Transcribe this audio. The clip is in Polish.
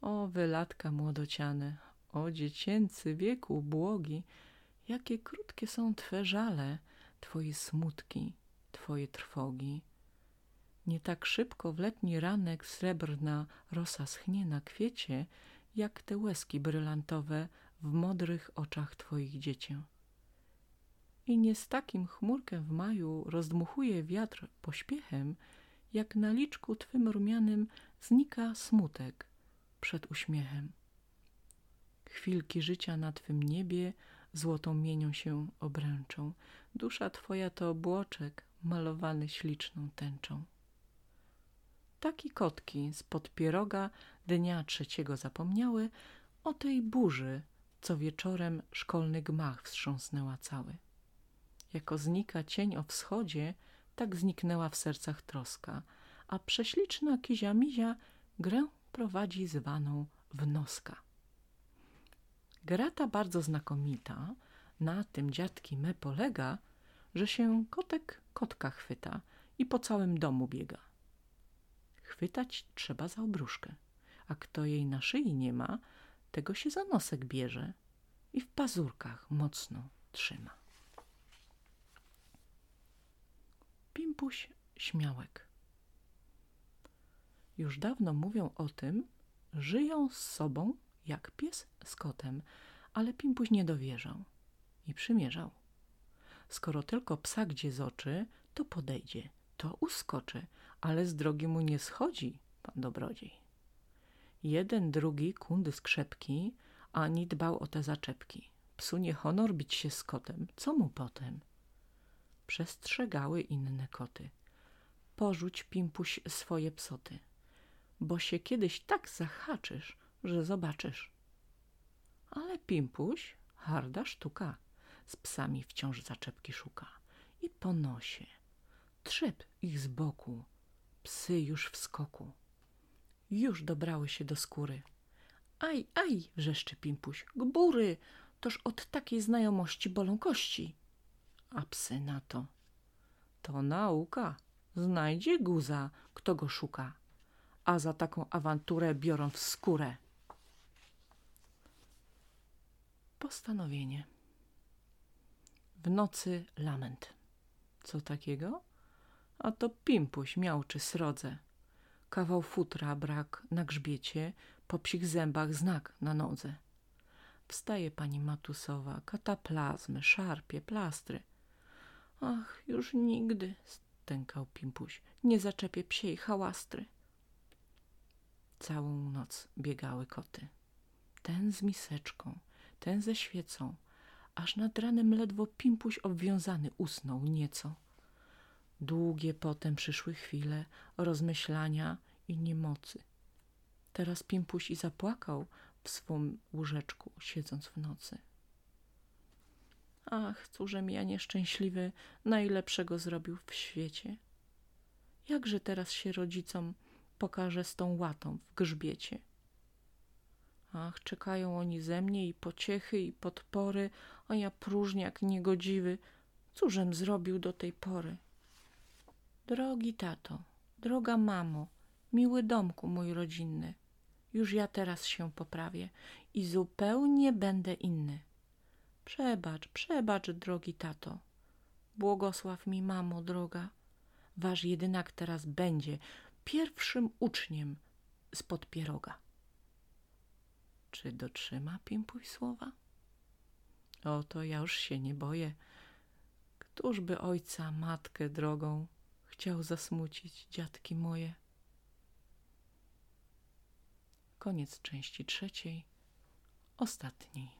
O wylatka młodociane, o dziecięcy wiek ubłogi, jakie krótkie są Twe żale, Twoje smutki, Twoje trwogi. Nie tak szybko w letni ranek srebrna rosa schnie na kwiecie, jak te łezki brylantowe w modrych oczach Twoich dziecię. I nie z takim chmurkiem w maju rozdmuchuje wiatr pośpiechem, jak na liczku Twym rumianym znika smutek przed uśmiechem. Chwilki życia na Twym niebie złotą mienią się obręczą. Dusza Twoja to obłoczek malowany śliczną tęczą. Taki kotki spod pieroga dnia trzeciego zapomniały o tej burzy, co wieczorem szkolny gmach wstrząsnęła cały. Jako znika cień o wschodzie, tak zniknęła w sercach troska, a prześliczna kizia mizia grę prowadzi zwaną w noska. Gra ta bardzo znakomita, na tym dziadki me polega, że się kotek kotka chwyta i po całym domu biega. Chwytać trzeba za obruszkę, a kto jej na szyi nie ma, tego się za nosek bierze i w pazurkach mocno trzyma. Pimpuś Śmiałek Już dawno mówią o tym, żyją z sobą jak pies z kotem, ale Pimpuś nie dowierzał i przymierzał. Skoro tylko psa gdzie z oczy, to podejdzie, to uskoczy, ale z drogi mu nie schodzi, pan dobrodziej. Jeden, drugi kundy skrzepki, ani dbał o te zaczepki. Psu nie honor bić się z kotem, co mu potem? Przestrzegały inne koty. Porzuć, Pimpuś, swoje psoty, bo się kiedyś tak zahaczysz, że zobaczysz. Ale Pimpuś, harda sztuka, z psami wciąż zaczepki szuka i po nosie. Trzep ich z boku, psy już w skoku. Już dobrały się do skóry. Aj, aj, wrzeszczy Pimpuś, gbury, toż od takiej znajomości bolą kości. A psy na to. To nauka, znajdzie guza, kto go szuka, a za taką awanturę biorą w skórę. Postanowienie. W nocy lament. Co takiego? A to pimpuś miałczy srodze. Kawał futra brak na grzbiecie, po psich zębach znak na nodze. Wstaje pani Matusowa, kataplazmy, szarpie, plastry. Ach, już nigdy, stękał pimpuś, nie zaczepię psiej hałastry. Całą noc biegały koty. Ten z miseczką, ten ze świecą, aż nad ranem ledwo pimpuś obwiązany usnął nieco. Długie potem przyszły chwile rozmyślania i niemocy. Teraz pimpuś i zapłakał w swym łóżeczku, siedząc w nocy. Ach, cóżem ja nieszczęśliwy najlepszego zrobił w świecie. Jakże teraz się rodzicom pokaże z tą łatą w grzbiecie? Ach, czekają oni ze mnie i pociechy, i podpory, a ja próżniak niegodziwy. Cóżem zrobił do tej pory? Drogi tato, droga mamo, miły domku mój rodzinny, już ja teraz się poprawię i zupełnie będę inny. Przebacz, przebacz, drogi tato. Błogosław mi, mamo droga. Wasz jedynak teraz będzie pierwszym uczniem spod pieroga. Czy dotrzyma Pimpuś słowa? O, to ja już się nie boję. Któż by ojca, matkę drogą chciał zasmucić, dziadki moje? Koniec części trzeciej, ostatniej.